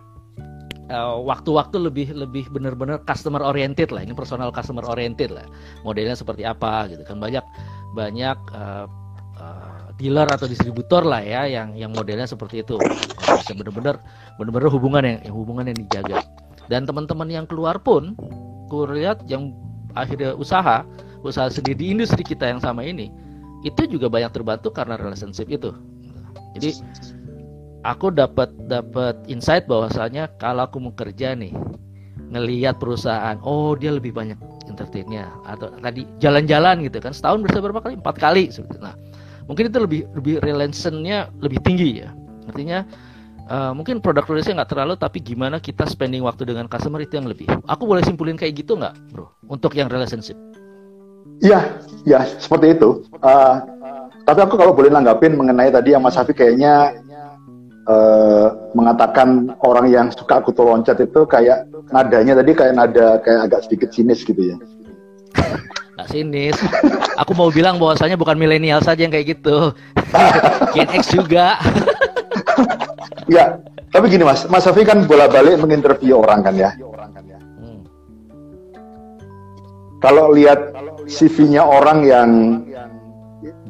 uh, waktu-waktu lebih lebih benar-benar customer oriented lah. Ini personal customer oriented lah. Modelnya seperti apa gitu kan. Banyak banyak uh, uh, dealer atau distributor lah ya yang yang modelnya seperti itu. Bisa benar-benar benar-benar hubungan yang, yang hubungan yang dijaga. Dan teman-teman yang keluar pun lihat yang akhirnya usaha usaha sendiri di industri kita yang sama ini itu juga banyak terbantu karena relationship itu. Jadi aku dapat dapat insight bahwasanya kalau aku mau kerja nih ngelihat perusahaan oh dia lebih banyak entertainnya. Atau tadi jalan-jalan gitu kan setahun bisa berapa kali? Empat kali nah mungkin itu lebih lebih relationnya lebih tinggi ya. Artinya uh, mungkin produk produknya nggak terlalu tapi gimana kita spending waktu dengan customer itu yang lebih. Aku boleh simpulin kayak gitu nggak bro? Untuk yang relationship. Iya, ya seperti itu. Uh, tapi aku kalau boleh nanggapin mengenai tadi yang Mas Hafi kayaknya uh, mengatakan orang yang suka kutu loncat itu kayak nadanya tadi kayak nada kayak agak sedikit sinis gitu ya. Gak sinis. Aku mau bilang bahwasanya bukan milenial saja yang kayak gitu. Gen X juga. ya, tapi gini Mas, Mas Safi kan bola-balik menginterview orang kan ya. Hmm. Kalau lihat CV-nya orang yang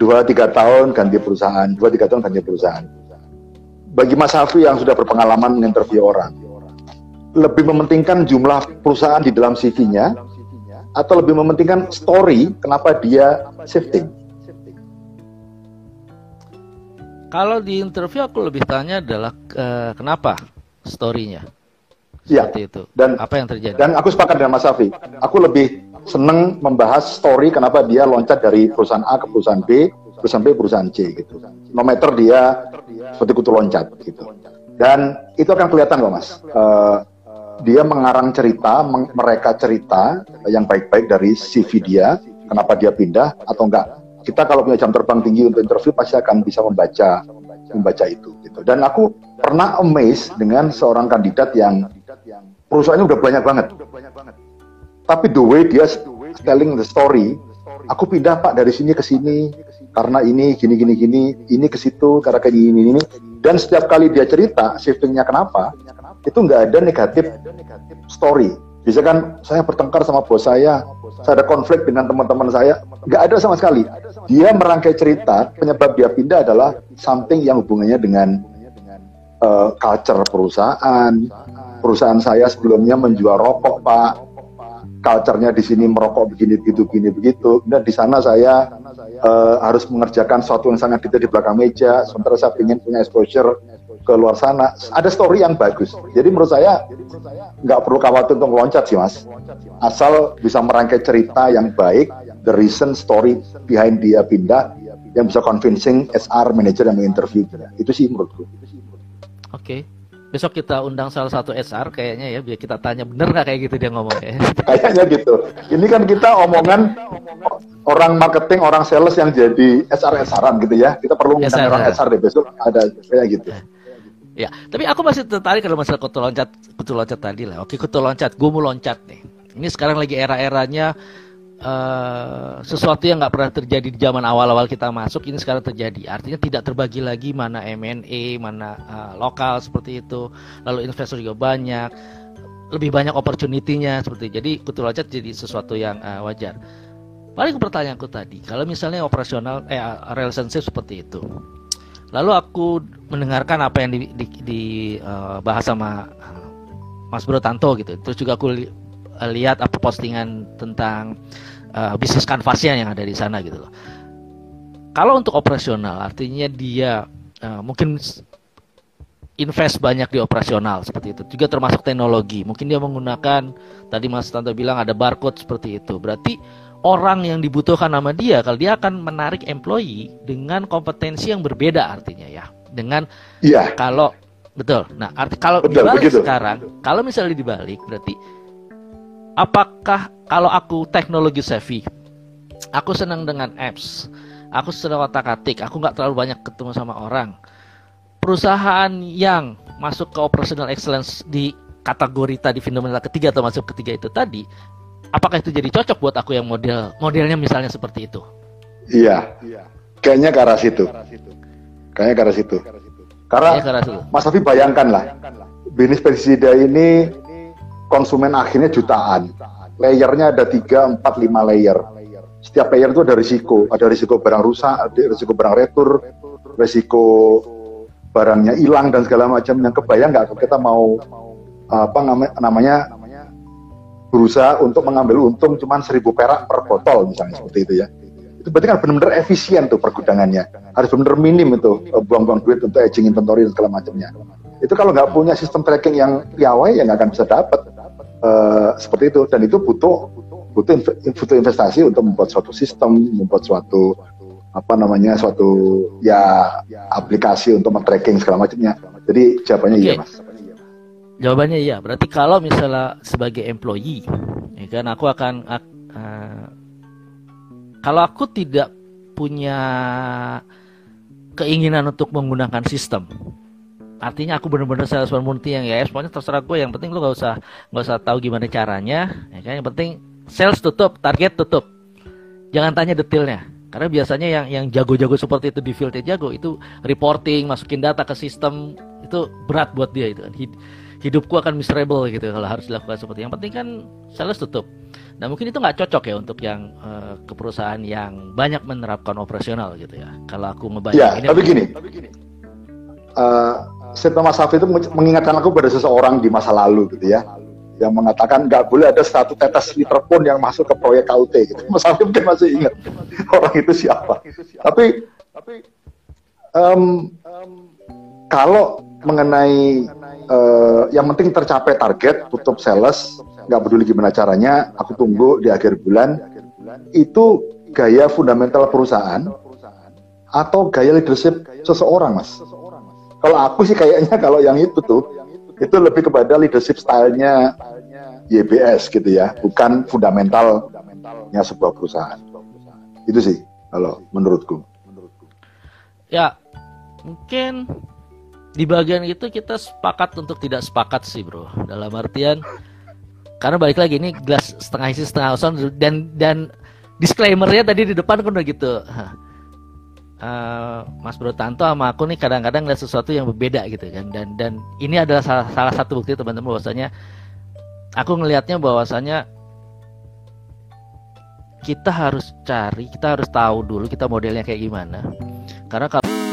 dua tiga tahun ganti perusahaan, dua tiga tahun ganti perusahaan bagi Mas Hafi yang sudah berpengalaman menginterview orang, lebih mementingkan jumlah perusahaan di dalam CV-nya atau lebih mementingkan story kenapa dia shifting? Kalau di interview aku lebih tanya adalah uh, kenapa story-nya. Ya. itu. Dan apa yang terjadi? Dan aku sepakat dengan Mas Hafi. Aku lebih seneng membahas story kenapa dia loncat dari perusahaan A ke perusahaan B, perusahaan B, perusahaan C gitu. No matter dia seperti kutu loncat gitu. Dan itu akan kelihatan loh mas. Uh, dia mengarang cerita, mereka cerita yang baik-baik dari CV dia, kenapa dia pindah atau enggak. Kita kalau punya jam terbang tinggi untuk interview pasti akan bisa membaca membaca itu gitu. Dan aku pernah amazed dengan seorang kandidat yang perusahaannya udah banyak banget. Tapi the way dia telling the story, aku pindah Pak dari sini ke sini, karena ini gini gini gini ini ke situ karena kayak gini ini dan setiap kali dia cerita shiftingnya kenapa itu nggak ada negatif story. Bisa kan saya bertengkar sama bos saya saya ada konflik dengan teman-teman saya nggak ada sama sekali. Dia merangkai cerita penyebab dia pindah adalah something yang hubungannya dengan uh, culture perusahaan. Perusahaan saya sebelumnya menjual rokok pak. Culture-nya di sini merokok begini begitu begini begitu. Dan di sana saya uh, harus mengerjakan sesuatu yang sangat detail di belakang meja sementara saya ingin punya exposure ke luar sana. Ada story yang bagus. Jadi menurut saya nggak perlu khawatir untuk meloncat sih mas. Asal bisa merangkai cerita yang baik the reason story behind dia pindah yang bisa convincing SR manager yang menginterview. Itu sih menurutku. Oke. okay besok kita undang salah satu SR kayaknya ya biar kita tanya bener nggak kayak gitu dia ngomong ya. Kayaknya gitu. Ini kan kita omongan orang marketing orang sales yang jadi SR SRan gitu ya. Kita perlu undang orang SR deh besok ada kayak gitu. Ya tapi aku masih tertarik kalau masalah kutu loncat kutu loncat tadi lah. Oke kutu loncat gue mau loncat nih. Ini sekarang lagi era-eranya Uh, sesuatu yang nggak pernah terjadi di zaman awal-awal kita masuk ini sekarang terjadi. Artinya tidak terbagi lagi mana M&A, mana uh, lokal seperti itu. Lalu investor juga banyak, lebih banyak opportunity-nya seperti. Jadi kutu loncat jadi sesuatu yang uh, wajar. Paling pertanyaanku tadi, kalau misalnya operasional eh relationship seperti itu. Lalu aku mendengarkan apa yang dibahas di, di, uh, sama Mas Bro Tanto gitu. Terus juga aku li lihat apa postingan tentang uh, bisnis kanvasnya yang ada di sana gitu loh. Kalau untuk operasional artinya dia uh, mungkin invest banyak di operasional seperti itu. Juga termasuk teknologi. Mungkin dia menggunakan tadi Mas Tanto bilang ada barcode seperti itu. Berarti orang yang dibutuhkan nama dia kalau dia akan menarik employee dengan kompetensi yang berbeda artinya ya. Dengan Iya. kalau betul. Nah, arti kalau betul, dibalik begitu. sekarang, kalau misalnya dibalik berarti apakah kalau aku teknologi savvy, aku senang dengan apps, aku senang otak atik, aku nggak terlalu banyak ketemu sama orang. Perusahaan yang masuk ke operational excellence di kategori tadi fenomena ketiga atau masuk ketiga itu tadi, apakah itu jadi cocok buat aku yang model modelnya misalnya seperti itu? Iya, kayaknya ke arah situ. Kayaknya ke arah situ. Karena Mas Afi bayangkan lah, bisnis pestisida ini konsumen akhirnya jutaan. Layernya ada 3, 4, 5 layer. Setiap layer itu ada risiko. Ada risiko barang rusak, ada risiko barang retur, risiko barangnya hilang dan segala macam. Yang kebayang nggak kita mau apa namanya berusaha untuk mengambil untung cuma seribu perak per botol misalnya seperti itu ya itu berarti kan benar-benar efisien tuh pergudangannya harus benar-benar minim itu eh, buang-buang duit untuk aging inventory dan segala macamnya itu kalau nggak punya sistem tracking yang piawai ya nggak akan bisa dapat uh, seperti itu dan itu butuh butuh butuh investasi untuk membuat suatu sistem membuat suatu apa namanya suatu ya aplikasi untuk men-tracking segala macamnya jadi jawabannya okay. iya mas Jawabannya iya. Berarti kalau misalnya sebagai employee, ya kan aku akan uh, kalau aku tidak punya keinginan untuk menggunakan sistem, artinya aku benar-benar sales multi yang ya semuanya terserah gue. Yang penting lu gak usah gak usah tahu gimana caranya, ya kan? Yang penting sales tutup, target tutup. Jangan tanya detailnya. Karena biasanya yang yang jago-jago seperti itu di field jago itu reporting, masukin data ke sistem itu berat buat dia itu kan hidupku akan miserable gitu kalau harus dilakukan seperti yang penting kan sales tutup nah mungkin itu nggak cocok ya untuk yang uh, ke perusahaan yang banyak menerapkan operasional gitu ya kalau aku ngebayang ya, tapi gini, tapi gini. Uh, Mas Safi itu mengingatkan aku pada seseorang di masa lalu gitu ya yang mengatakan nggak boleh ada satu tetes liter pun yang masuk ke proyek KUT gitu. Mas Safi mungkin masih ingat orang itu siapa. Tapi um, kalau mengenai uh, yang penting tercapai target tutup sales nggak peduli gimana caranya aku tunggu di akhir bulan itu gaya fundamental perusahaan atau gaya leadership seseorang mas kalau aku sih kayaknya kalau yang itu tuh itu lebih kepada leadership stylenya YBS gitu ya bukan fundamentalnya sebuah perusahaan. Itu sih kalau menurutku. Ya mungkin di bagian itu kita sepakat untuk tidak sepakat sih bro. Dalam artian karena balik lagi ini gelas setengah isi setengah kosong dan dan disclaimernya tadi di depan kan udah gitu uh, Mas Bro Tanto sama aku nih kadang-kadang lihat sesuatu yang berbeda gitu kan. Dan dan ini adalah salah, salah satu bukti teman-teman bahwasanya aku ngelihatnya bahwasanya kita harus cari kita harus tahu dulu kita modelnya kayak gimana. Karena kalau